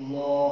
الله